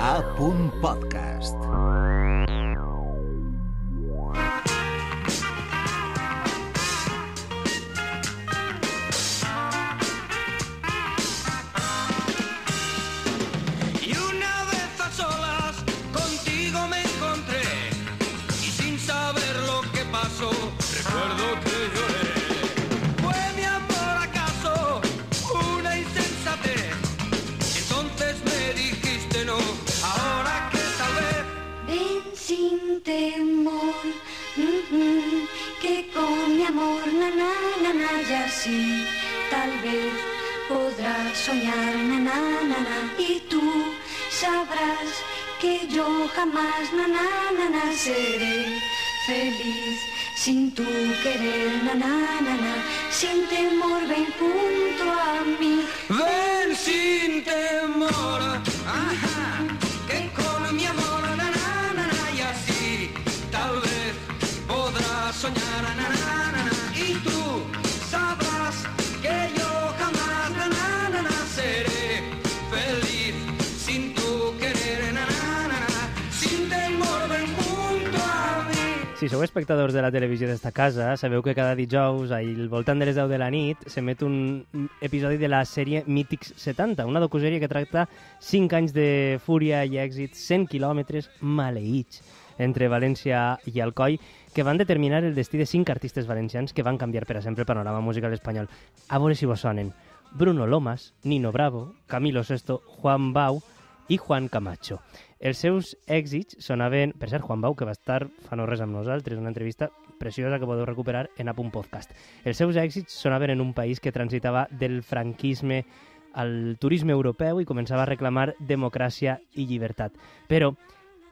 A. Podcast. Tal vez podrás soñar, na, y tú sabrás que yo jamás, na, seré feliz sin tu querer, na, sin temor, ven junto a mí. ven sin temor, Si sou espectadors de la televisió d'esta casa, sabeu que cada dijous, al voltant de les 10 de la nit, s'emet un episodi de la sèrie Mítics 70, una docusèrie que tracta 5 anys de fúria i èxit, 100 quilòmetres maleïts entre València i Alcoi, que van determinar el destí de 5 artistes valencians que van canviar per a sempre el panorama musical espanyol. A veure si vos sonen. Bruno Lomas, Nino Bravo, Camilo Sesto, Juan Bau i Juan Camacho. Els seus èxits sonaven... Per cert, Juan Bau, que va estar fa no res amb nosaltres, una entrevista preciosa que podeu recuperar en Apunt Podcast. Els seus èxits sonaven en un país que transitava del franquisme al turisme europeu i començava a reclamar democràcia i llibertat. Però,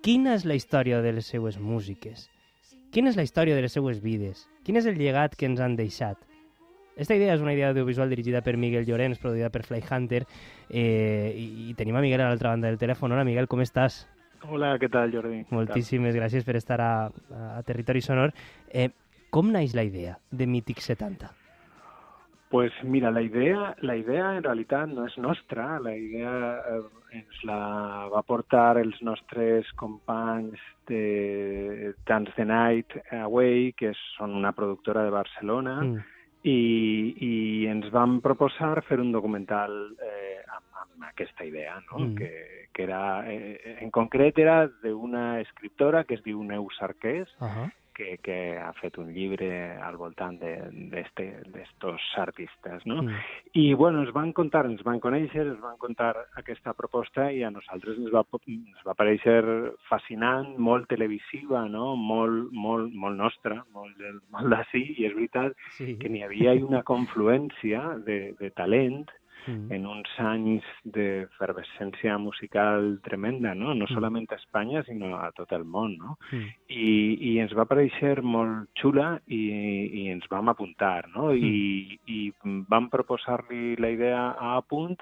quina és la història de les seues músiques? Quina és la història de les seues vides? Quin és el llegat que ens han deixat? Esta idea és una idea audiovisual dirigida per Miguel Llorens, produïda per Fly Hunter, eh, i, i tenim a Miguel a l'altra banda del telèfon. Hola, Miguel, com estàs? Hola, què tal, Jordi? Què tal? Moltíssimes gràcies per estar a, a Territori Sonor. Eh, com naix la idea de Mític 70? Pues mira, la idea, la idea en realitat no és nostra, la idea eh, ens la va portar els nostres companys de Dance the Night Away, que són una productora de Barcelona, Mm. I, i ens van proposar fer un documental eh, amb, amb aquesta idea, no? Mm. que, que era, eh, en concret era d'una escriptora que es diu Neus Arqués, Uh -huh. Que, que ha fet un llibre al voltant d'estos artistes, no? Mm. I, bueno, ens van contar, ens van conèixer, ens van contar aquesta proposta i a nosaltres ens va, ens va parèixer fascinant, molt televisiva, no? Molt, molt, molt nostra, molt, molt d'ací, i és veritat Sí. que n'hi havia una confluència de, de talent Mm. en uns anys d'efervescència musical tremenda, no? No Mm. solament a Espanya, sinó a tot el món, no? Mm. I, i ens va parèixer molt xula i, i ens vam apuntar, no? Mm. I, i vam proposar-li la idea a Apunt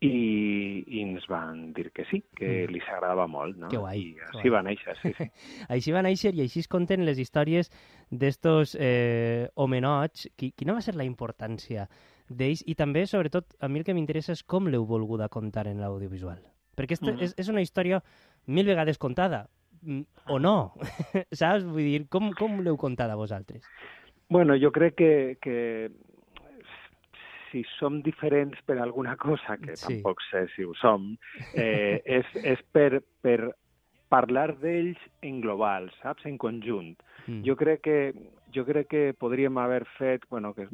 i, i ens van dir que sí, que Mm. li s'agradava molt, no? Que guai, I així guai. va néixer, sí, sí. Així va néixer i així es conten les històries d'estos eh, homenots. Qui, quina va ser la importància d'ells? I també, sobretot, a mi el que m'interessa és com l'heu volguda contar en l'audiovisual. Perquè esta, Mhm. és, és una història mil vegades contada, mm, o no, saps? Vull dir, com, com l'heu contada vosaltres? Bueno, jo crec que, que si som diferents per alguna cosa, que Sí. tampoc sé si ho som, eh, és, és per, per parlar d'ells en global, saps? En conjunt. Mm. Jo crec que jo crec que podríem haver fet bueno, que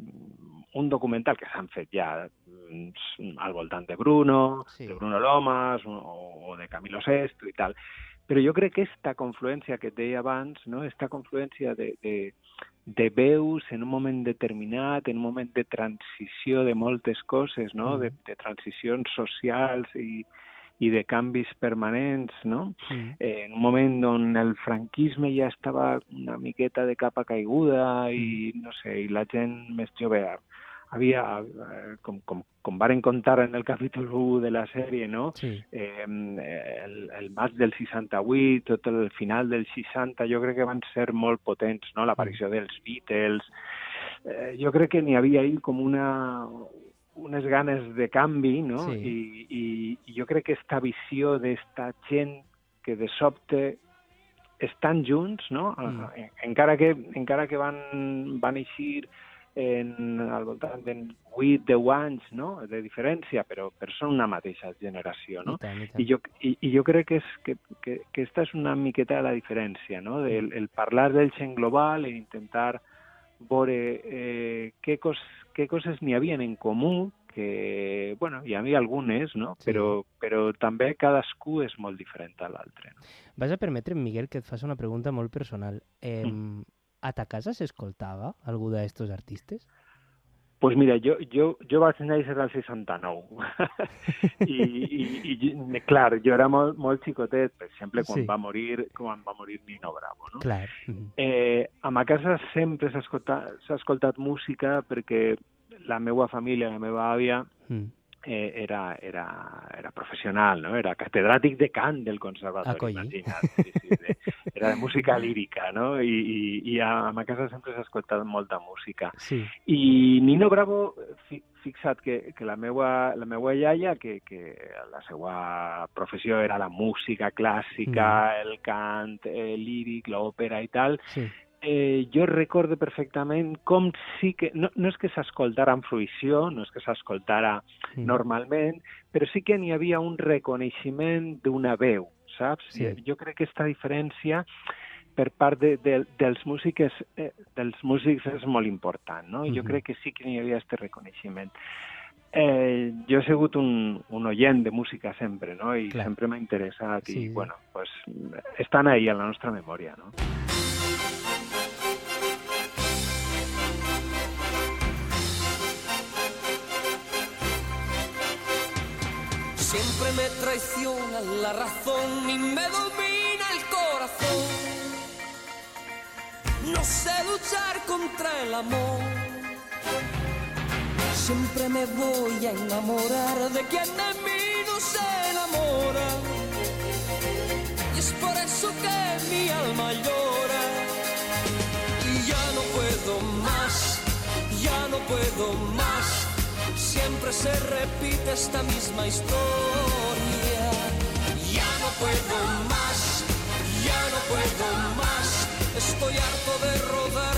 un documental que s'han fet ja mm, al voltant de Bruno, Sí. de Bruno Lomas o, o de Camilo Sesto i tal. Però jo crec que esta confluència que et deia abans, no? esta confluència de, de, de veus en un moment determinat, en un moment de transició de moltes coses, no? Mm. de, de transicions socials i, i de canvis permanents, no? Mm. eh, en un moment on el franquisme ja estava una miqueta de capa caiguda i, no sé, i la gent més jove havia, com, com, com varen contar en el capítol 1 de la sèrie, no? Sí. Eh, el, el maig del 68, tot el final del 60, jo crec que van ser molt potents, no? L'aparició dels Beatles. Eh, jo crec que n'hi havia ahí com una unes ganes de canvi, no? Sí. I, i, jo crec que esta visió d'esta gent que de sobte estan junts, no? Mm. Eh, Encara que, encara que van, van eixir en, al voltant de 8-10 anys no? de diferència, però, però són una mateixa generació. No? I tant, i tant. I jo, i, I jo crec que, és, que, que, que esta és una miqueta la diferència, no? el, el parlar del gent global i intentar veure eh, què, cos, què coses n'hi havien en comú, que, bueno, hi havia algunes, no? Sí. Però, però també cadascú és molt diferent a l'altre. No? Vas a permetre, Miguel, que et faci una pregunta molt personal. Eh, Mm. A ta casa s'escoltava algú d'estos artistes? Pues mira, jo, jo, jo vaig néixer al 69 I, i, i, clar, jo era molt, molt xicotet, per exemple, quan Sí. va morir quan va morir Nino Bravo, no? Clar. Eh, a ma casa sempre s'ha escoltat, escoltat música perquè la meva família, la meva àvia, Mm. eh, era, era, era professional, no? Era catedràtic de cant del Ah, conservatori, coi. imagina't. Sí, sí, de, de música lírica, no? I, i, i a, a ma casa sempre s'ha escoltat molta música. Sí. I Nino Bravo, fi- fixa't que, que la, meua, la meua iaia, que, que la seva professió era la música clàssica, el cant eh, líric, l'òpera i tal, Sí. eh, jo recordo perfectament com sí que... No, no és que s'escoltara amb fruïció, no és que s'escoltara Mm. normalment, però sí que n'hi havia un reconeixement d'una veu, saps? Sí. Jo crec que aquesta diferència per part de, de, dels músics eh, dels músics és molt important, no? Jo Mhm. crec que sí que n'hi havia aquest reconeixement. Eh, jo he sigut un, un oient de música sempre, no? I Clar. sempre m'ha interessat Sí. i, bueno, pues, estan ahí a la nostra memòria, no? Siempre me traiciona la razón y me domina el corazón. No sé luchar contra el amor. Siempre me voy a enamorar de quien de mí no se enamora. Y es por eso que mi alma llora. Siempre se repite esta misma historia. Ya no puedo más, ya no puedo más. Estoy harto de rodar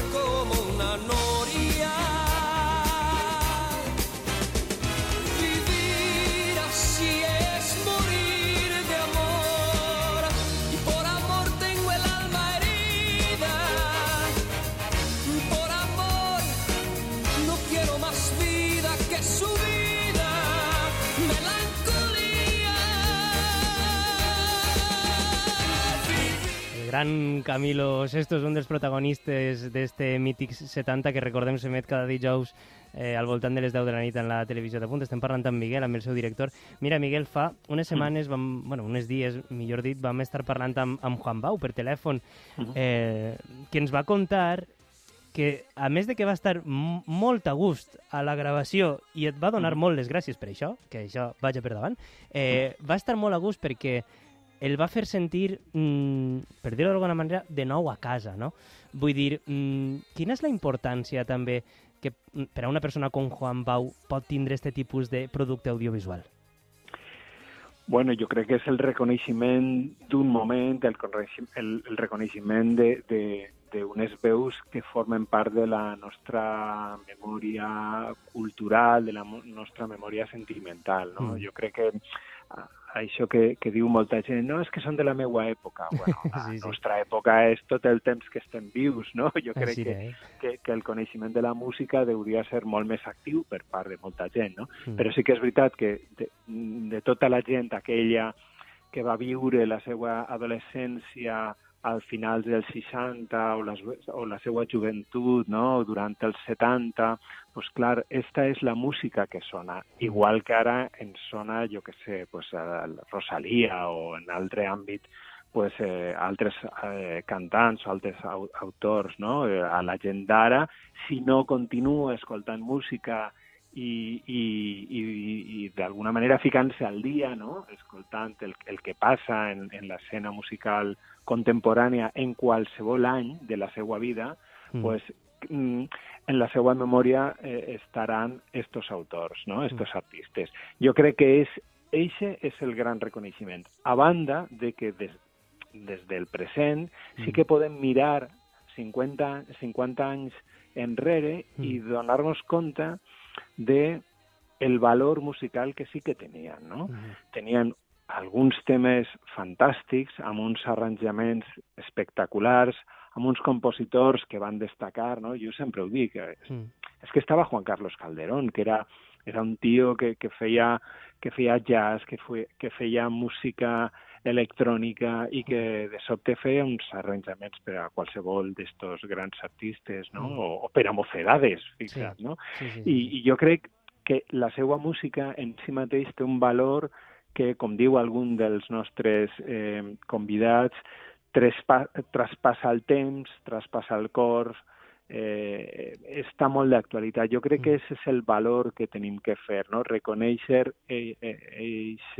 que su vida. Melancolía. El gran Camilo Sesto és un dels protagonistes d'este mític 70 que recordem s'emet cada dijous eh, al voltant de les 10 de la nit en la televisió de punt. Estem parlant amb Miguel, amb el seu director. Mira, Miguel, fa unes setmanes, vam, bueno, uns dies, millor dit, vam estar parlant amb, amb Juan Bau per telèfon, eh, que ens va contar que, a més de que va estar molt a gust a la gravació i et va donar molt les gràcies per això, que això vaja per davant, eh, va estar molt a gust perquè el va fer sentir, mm, per dir-ho d'alguna manera, de nou a casa, no? Vull dir, mm, quina és la importància també que mm, per a una persona com Juan Bau pot tindre aquest tipus de producte audiovisual? Bueno, jo crec que és el reconeixement d'un moment, el, el, el reconeixement de- de- d'unes veus que formen part de la nostra memòria cultural, de la nostra memòria sentimental. No? Mm. Jo crec que això que, que diu molta gent, no, és que són de la meva època. Bueno, la Sí, sí. nostra època és tot el temps que estem vius, no? Jo crec Així que, és. que, que el coneixement de la música hauria ser molt més actiu per part de molta gent, no? Mm. Però sí que és veritat que de, de tota la gent aquella que va viure la seva adolescència al final dels 60 o, les, o la seva joventut, no? durant els 70, pues clar, esta és la música que sona, igual que ara ens sona, jo que sé, pues, a Rosalia o en altre àmbit pues, eh, altres eh, cantants o altres au autors, no? Eh, a la gent d'ara, si no continua escoltant música i, i, i, i d'alguna manera ficant-se al dia, no? escoltant el, el que passa en, en l'escena musical contemporània en qualsevol any de la seva vida, Mm. pues mm, en la seva memòria eh, estaran estos autors, no? estos artistes. Jo crec que és, eixe és el gran reconeixement. A banda de que des, des del present sí que podem mirar 50, 50 anys enrere i donar-nos compte de el valor musical que sí que tenien, no? Tenien alguns temes fantàstics, amb uns arranjaments espectaculars, amb uns compositors que van destacar, no? Jo sempre ho dic, eh, Mm. és que estava Juan Carlos Calderón, que era, era un tio que, que, feia, que feia jazz, que, fue, que feia música electrònica i que de sobte feia uns arranjaments per a qualsevol d'estos grans artistes, no? Mm. O, o per a mocedades, fixa't, Sí. no? Sí, sí. I, I jo crec que la seva música en si mateix té un valor que, com diu algun dels nostres eh, convidats, traspassa el temps, traspassa el cor, eh, està molt d'actualitat. Jo crec que Mm. aquest és el valor que tenim que fer, no? reconèixer aquest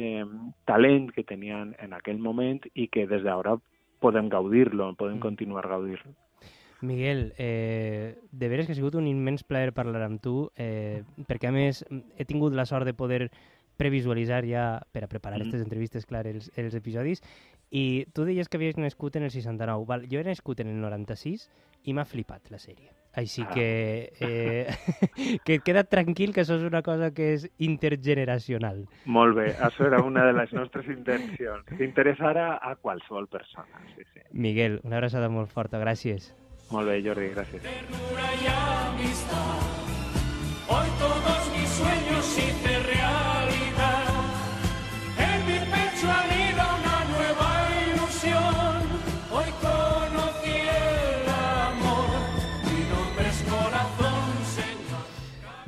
talent que tenien en aquell moment i que des d'ara podem gaudir-lo, podem Mm. continuar gaudir-lo. Miguel, eh, de veres que ha sigut un immens plaer parlar amb tu, eh, perquè a més he tingut la sort de poder previsualitzar ja per a preparar Mm. aquestes entrevistes, clar, els, els episodis, i tu deies que havies nascut en el 69, val? jo he nascut en el 96 i m'ha flipat la sèrie. Així Ah. que, eh, que queda tranquil que això és una cosa que és intergeneracional. Molt bé, això era una de les nostres intencions. Que a qualsevol persona. Sí, sí. Miguel, una abraçada molt forta, gràcies. Molt bé, Jordi, gràcies. ternura y amistad. Hoy todos mis sueños hice realidad.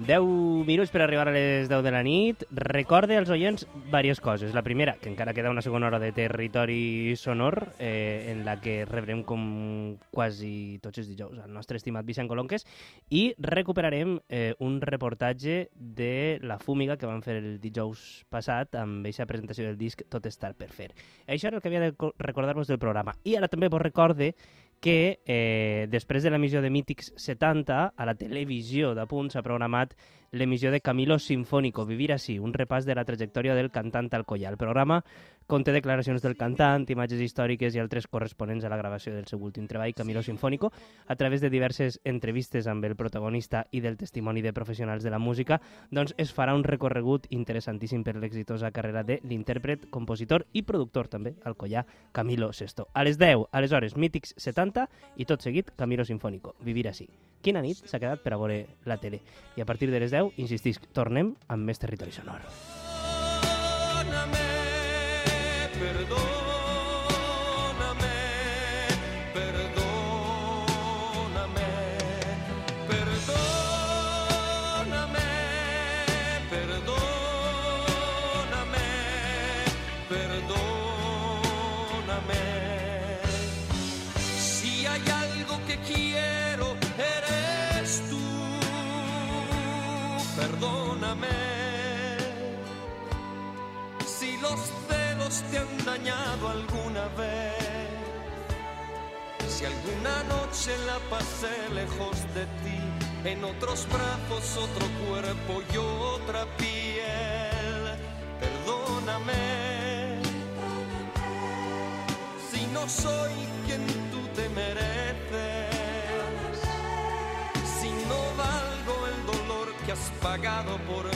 10 minuts per arribar a les 10 de la nit. Recorde als oients diverses coses. La primera, que encara queda una segona hora de territori sonor, eh, en la que rebrem com quasi tots els dijous el nostre estimat Vicent Colonques, i recuperarem eh, un reportatge de la fúmiga que van fer el dijous passat amb aquesta presentació del disc Tot estar per fer. Això era el que havia de co- recordar-vos del programa. I ara també vos recorde que eh, després de l'emissió de Mítics 70, a la televisió de punt s'ha programat l'emissió de Camilo Sinfónico, Vivir així, un repàs de la trajectòria del cantant Alcoyà. El programa conté declaracions del cantant, imatges històriques i altres corresponents a la gravació del seu últim treball, Camilo Sinfónico, a través de diverses entrevistes amb el protagonista i del testimoni de professionals de la música, doncs es farà un recorregut interessantíssim per l'exitosa carrera de l'intèrpret, compositor i productor també, Alcoyà, Camilo Sesto. A les 10, aleshores, Mítics 70 i tot seguit Camilo Sinfónico, Vivir així. Quina nit s'ha quedat per a veure la tele. I a partir de les 10, insistisc, tornem amb més territori sonor. Perdóname, perdóname, perdóname, quiero, eres tú. Perdóname. Celos te han dañado alguna vez, si alguna noche la pasé lejos de ti, en otros brazos otro cuerpo y otra piel, perdóname. Si no soy quien tú te mereces, si no valgo el dolor que has pagado por